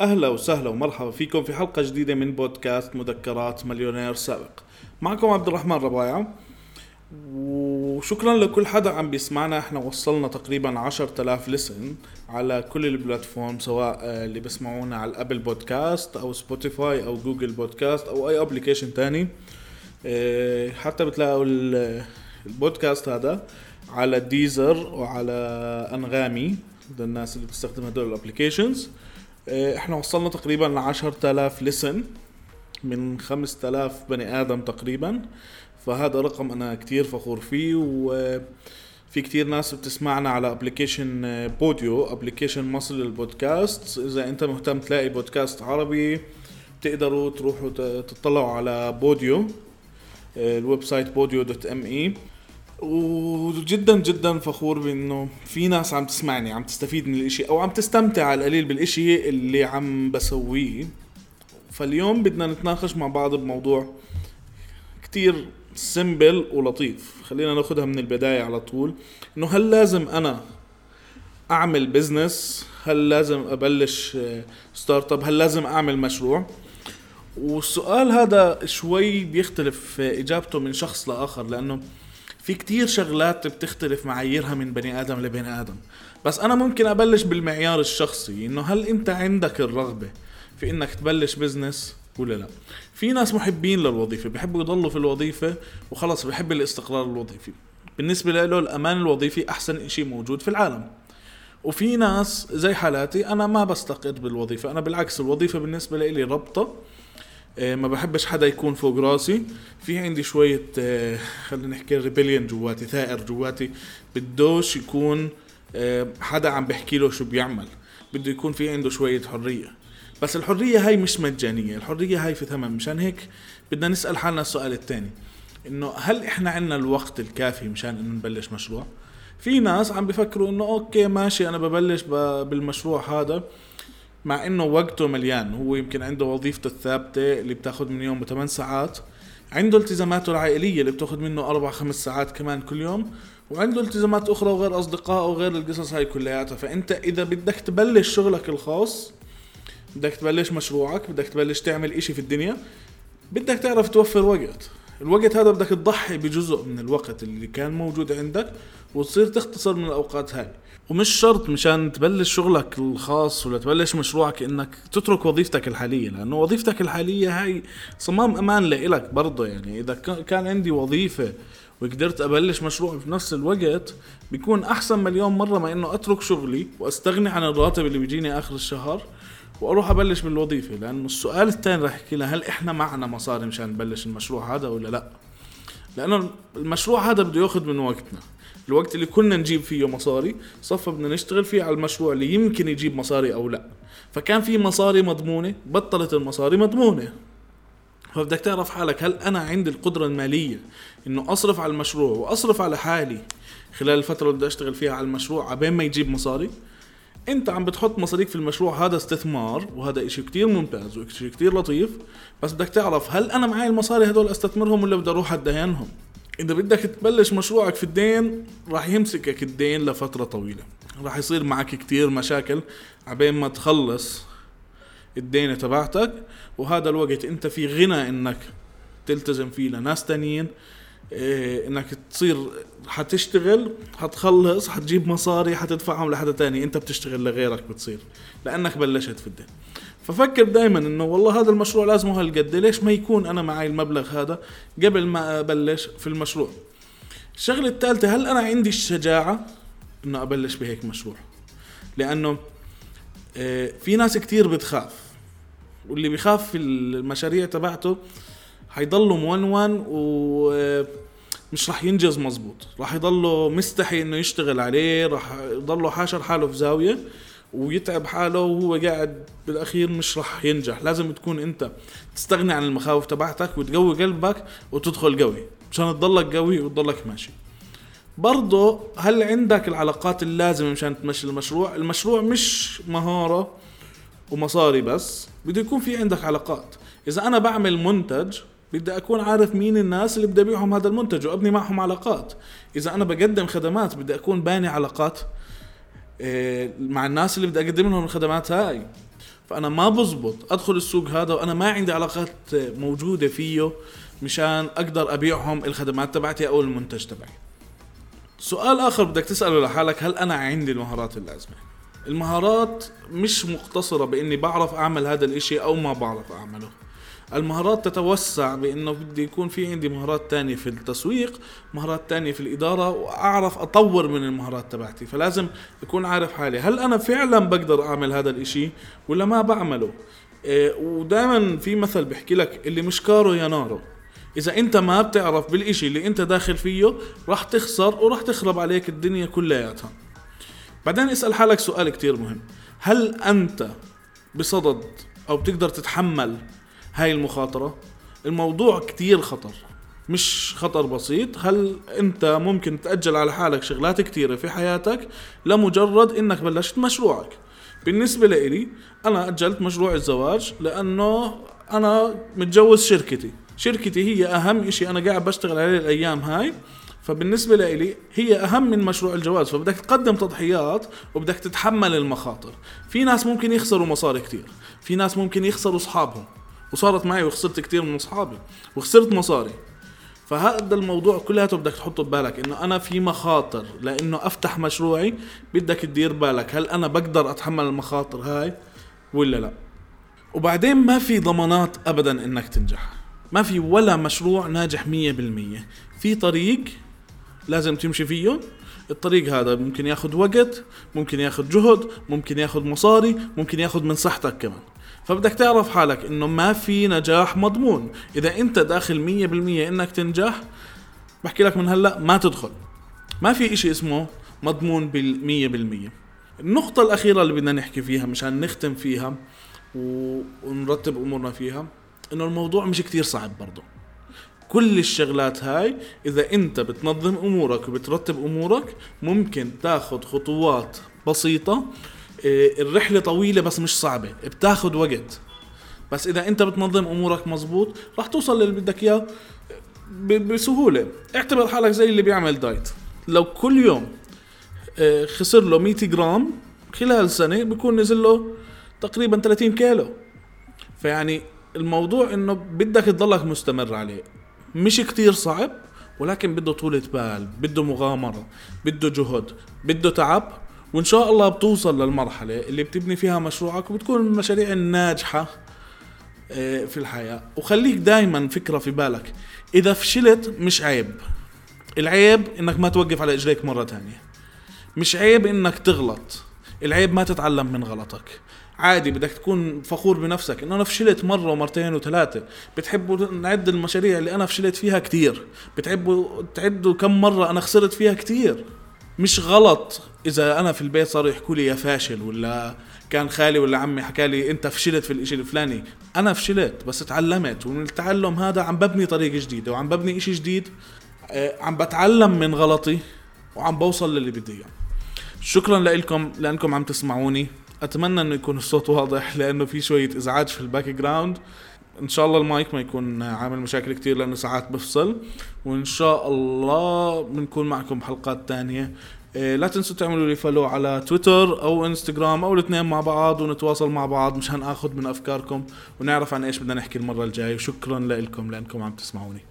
أهلا وسهلا ومرحبا فيكم في حلقة جديدة من بودكاست مذكرات مليونير سابق. معكم عبد الرحمن ربايع. وشكرا لكل حدا عم بيسمعنا. إحنا وصلنا تقريبا 10000 listen على كل ال platform سواء اللي بيسمعونا على ال Apple Podcast أو Spotify أو Google Podcast أو أي application تاني. آه، حتى بتلاقوا البودكاست هذا على Deezer وعلى أنغامي للناس اللي بتستخدم هدول ال applications إحنا وصلنا تقريبا ل 10000 listen من 5000 بني آدم تقريبا. فهذا رقم أنا كتير فخور فيه وفي كتير ناس بتسمعنا على application Podeo application مصر للبودكاست. إذا أنت مهتم تلاقي بودكاست عربي تقدروا تروحوا تطلعوا على Podeo آه، ال website Podeo dot me وجدا جدا فخور بإنه في ناس عم تسمعني عم تستفيد من الإشي أو عم تستمتع على القليل بالإشي اللي عم بسويه. فاليوم بدنا نتناقش مع بعض بموضوع كتير simple ولطيف. خلينا ناخدها من البداية على طول. إنه هل لازم أنا أعمل business هل لازم أبلش start up هل لازم أعمل مشروع؟ والسؤال هذا شوي بيختلف إجابته من شخص لآخر لأنه في كتير شغلات بتختلف معاييرها من بني آدم لبني آدم. بس أنا ممكن أبلش بالمعيار الشخصي إنه هل أنت عندك الرغبة في إنك تبلش بزنس ولا لا؟ في ناس محبين للوظيفة بيحبوا يضلوا في الوظيفة وخلص بيحب الاستقرار الوظيفي. بالنسبة له الأمان الوظيفي أحسن إشي موجود في العالم. وفي ناس زي حالاتي أنا ما بستقر بالوظيفة أنا بالعكس الوظيفة بالنسبة لي ربطة آه، ما بحبش حدا يكون فوق راسي. في عندي شوية آه، خلينا نحكي rebellion جواتي ثائر جواتي. بدوش يكون آه، حدا عم بحكي له شو بيعمل. بده يكون في عنده شوية حرية. بس الحرية هاي مش مجانية. الحرية هاي في ثمن. مشان هيك بدنا نسأل حالنا السؤال الثاني. إنه هل إحنا عندنا الوقت الكافي مشان إنه نبلش مشروع؟ في ناس عم بفكروا إنه okay ماشي أنا ببلش بالمشروع هذا. مع إنه وقته مليان. هو يمكن عنده وظيفته الثابتة اللي بتاخذ من يومه 8 ساعات. عنده التزاماته العائلية اللي بتاخذ منه أربع خمس ساعات كمان كل يوم. وعنده التزامات أخرى وغير أصدقاء وغير القصص هاي كلياتها. فأنت إذا بدك تبلش شغلك الخاص بدك تبلش مشروعك بدك تبلش تعمل إشي في الدنيا بدك تعرف توفر وقت. الوقت هذا بدك تضحي بجزء من الوقت اللي كان موجود عندك. وتصير تختصر من الأوقات هاي. ومش شرط مشان تبلش شغلك الخاص ولا تبلش مشروعك إنك تترك وظيفتك الحالية لأنه وظيفتك الحالية هاي صمام أمان لإلك برضه يعني. إذا كان عندي وظيفة وقدرت أبلش مشروع في نفس الوقت بيكون أحسن مليون مرة ما إنه أترك شغلي وأستغني عن الراتب اللي بيجيني آخر الشهر وأروح أبلش بالوظيفة. لأنه السؤال الثاني راح يحكي هل إحنا معنا مصاري مشان نبلش المشروع هذا ولا لا؟ لأنه المشروع هذا بده ياخذ من وقتنا. الوقت اللي كنا نجيب فيه مصاري صفى بدنا نشتغل فيه على المشروع اللي يمكن يجيب مصاري أو لا. فكان في مصاري مضمونة بطلت المصاري مضمونة. فبدك تعرف حالك هل أنا عندي القدرة المالية إنه أصرف على المشروع وأصرف على حالي خلال الفترة اللي بدي أشتغل فيها على المشروع عبين ما يجيب مصاري؟ أنت عم بتحط مصاريك في المشروع هذا استثمار وهذا إشي كتير ممتاز وإشي كتير لطيف. بس بدك تعرف هل أنا معي المصاري هدول أستثمرهم ولا بدي أروح ادينهم إذا بدك تبلش مشروعك في الدين راح يمسكك الدين لفترة طويلة. راح يصير معك كتير مشاكل عبين ما تخلص الدين تبعتك وهذا الوقت أنت في غنى إنك تلتزم فيه لناس تانيين إنك تصير حتشتغل حتخلص حتجيب مصاري حتدفعهم لحدا تاني. أنت بتشتغل لغيرك بتصير لأنك بلشت في الدين. ففكر دائما إنه والله هذا المشروع لازم هالقد ليش ما يكون أنا معي المبلغ هذا قبل ما أبلش في المشروع؟ الشغلة الثالثة هل أنا عندي الشجاعة إنه أبلش بهيك مشروع؟ لأنه إيه في ناس كتير بتخاف واللي بيخاف في المشاريع تبعته حيضلوا مونون ومش رح ينجز مزبوط. رح يضله مستحي إنه يشتغل عليه رح يضله حاشر حاله في زاوية ويتعب حاله وهو قاعد بالأخير مش رح ينجح. لازم تكون أنت تستغني عن المخاوف تبعتك وتقوي قلبك وتدخل قوي. مشان تضلك قوي وتضلك ماشي. برضه هل عندك العلاقات اللازمة مشان تمشي المشروع؟ المشروع مش مهارة ومصاري بس بده يكون في عندك علاقات. إذا أنا بعمل منتج بدي أكون عارف مين الناس اللي بدي أبيعهم هذا المنتج وأبني معهم علاقات. إذا أنا بقدم خدمات بدي أكون باني علاقات آه، مع الناس اللي بدي أقدم لهم الخدمات هاي. فأنا ما بزبط أدخل السوق هذا وأنا ما عندي علاقات موجودة فيه مشان أقدر أبيعهم الخدمات تبعتي أو المنتج تبعي. سؤال آخر بدك تسأله لحالك هل أنا عندي المهارات اللازمة؟ المهارات مش مقتصرة بإني بعرف أعمل هذا الإشي أو ما بعرف أعمله. المهارات تتوسع بأنه بدي يكون في عندي مهارات تانية في التسويق مهارات تانية في الإدارة وأعرف أطور من المهارات تبعتي فلازم اكون عارف حالي. هل أنا فعلا بقدر أعمل هذا الإشي ولا ما بعمله؟ إيه ودائما في مثل بحكي لك اللي مش كاره يا ناره. إذا أنت ما بتعرف بالإشي اللي أنت داخل فيه راح تخسر وراح تخرب عليك الدنيا كلياتها. بعدين اسأل حالك سؤال كتير مهم. هل أنت بصدد أو بتقدر تتحمل هاي المخاطرة. الموضوع كتير خطر مش خطر بسيط. هل أنت ممكن تأجل على حالك شغلات كتيرة في حياتك لمجرد إنك بلشت مشروعك؟ بالنسبة لإلي أنا أجلت مشروع الزواج لأنه أنا متجوز شركتي. شركتي هي أهم إشي أنا قاعد بشتغل عليه الأيام هاي. فبالنسبة لإلي هي أهم من مشروع الجواز. فبدك تقدم تضحيات وبدك تتحمل المخاطر. في ناس ممكن يخسروا مصاري كتير. في ناس ممكن يخسروا أصحابهم. وصارت معي وخسرت كتير من أصحابي وخسرت مصاري. فهذا الموضوع كلياته بدك تحطه ببالك إنه أنا في مخاطر لإنه أفتح مشروعي بدك تدير بالك هل أنا بقدر أتحمل المخاطر هاي ولا لا؟ وبعدين ما في ضمانات ابدا إنك تنجح ما في ولا مشروع ناجح مية بالمية. في طريق لازم تمشي فيه الطريق هذا ممكن ياخذ وقت ممكن ياخذ جهد ممكن ياخذ مصاري ممكن ياخذ من صحتك كمان. فبدك تعرف حالك إنه ما في نجاح مضمون. إذا أنت داخل مية بالمية إنك تنجح بحكي لك من هلأ ما تدخل. ما في إشي اسمه مضمون بالمية بالمية. النقطة الأخيرة اللي بدنا نحكي فيها مشان نختم فيها ونرتب أمورنا فيها إنه الموضوع مش كتير صعب برضه كل الشغلات هاي إذا أنت بتنظم أمورك وبترتب أمورك ممكن تاخد خطوات بسيطة إيه، الرحلة طويلة بس مش صعبة بتاخد وقت. بس إذا أنت بتنظم أمورك مزبوط راح توصل للي بدك إياه بسهولة. اعتبر حالك زي اللي بيعمل دايت. لو كل يوم إيه، خسر له 100 جرام خلال سنة بيكون نزل له تقريبا 30 كيلو. فيعني الموضوع إنه بدك تضلك مستمر عليه. مش كتير صعب ولكن بده طولة بال بده مغامرة بده جهد بده تعب. وإن شاء الله بتوصل للمرحلة اللي بتبني فيها مشروعك وبتكون من المشاريع الناجحه آه، في الحياة. وخليك دائما فكرة في بالك. إذا فشلت مش عيب. العيب إنك ما توقف على إجريك مرة تانية. مش عيب إنك تغلط. العيب ما تتعلم من غلطك. عادي بدك تكون فخور بنفسك. إنه أنا فشلت مرة ومرتين وثلاثة. بتحبوا نعد المشاريع اللي أنا فشلت فيها كتير. بتحبوا تعدوا كم مرة أنا خسرت فيها كتير. مش غلط إذا أنا في البيت صاروا يحكوا لي يا فاشل ولا كان خالي ولا عمي حكى لي أنت فشلت في الإشي الفلاني. أنا فشلت بس تعلمت ومن التعلم هذا عم ببني طريق جديد وعم ببني إشي جديد آه، عم بتعلم من غلطي وعم بوصل للي بدي إياه. شكرا لكم لأنكم عم تسمعوني. أتمنى إنه يكون الصوت واضح لأنه في شوية إزعاج في ال background إن شاء الله المايك ما يكون عامل مشاكل كتير لأنه ساعات بفصل. وإن شاء الله بنكون معكم بحلقات تانية. لا تنسوا تعملوا لي follow على تويتر أو انستغرام أو الاثنين مع بعض ونتواصل مع بعض مشان آخذ من أفكاركم ونعرف عن إيش بدنا نحكي المرة الجاية. وشكرا لكم لأنكم عم تسمعوني.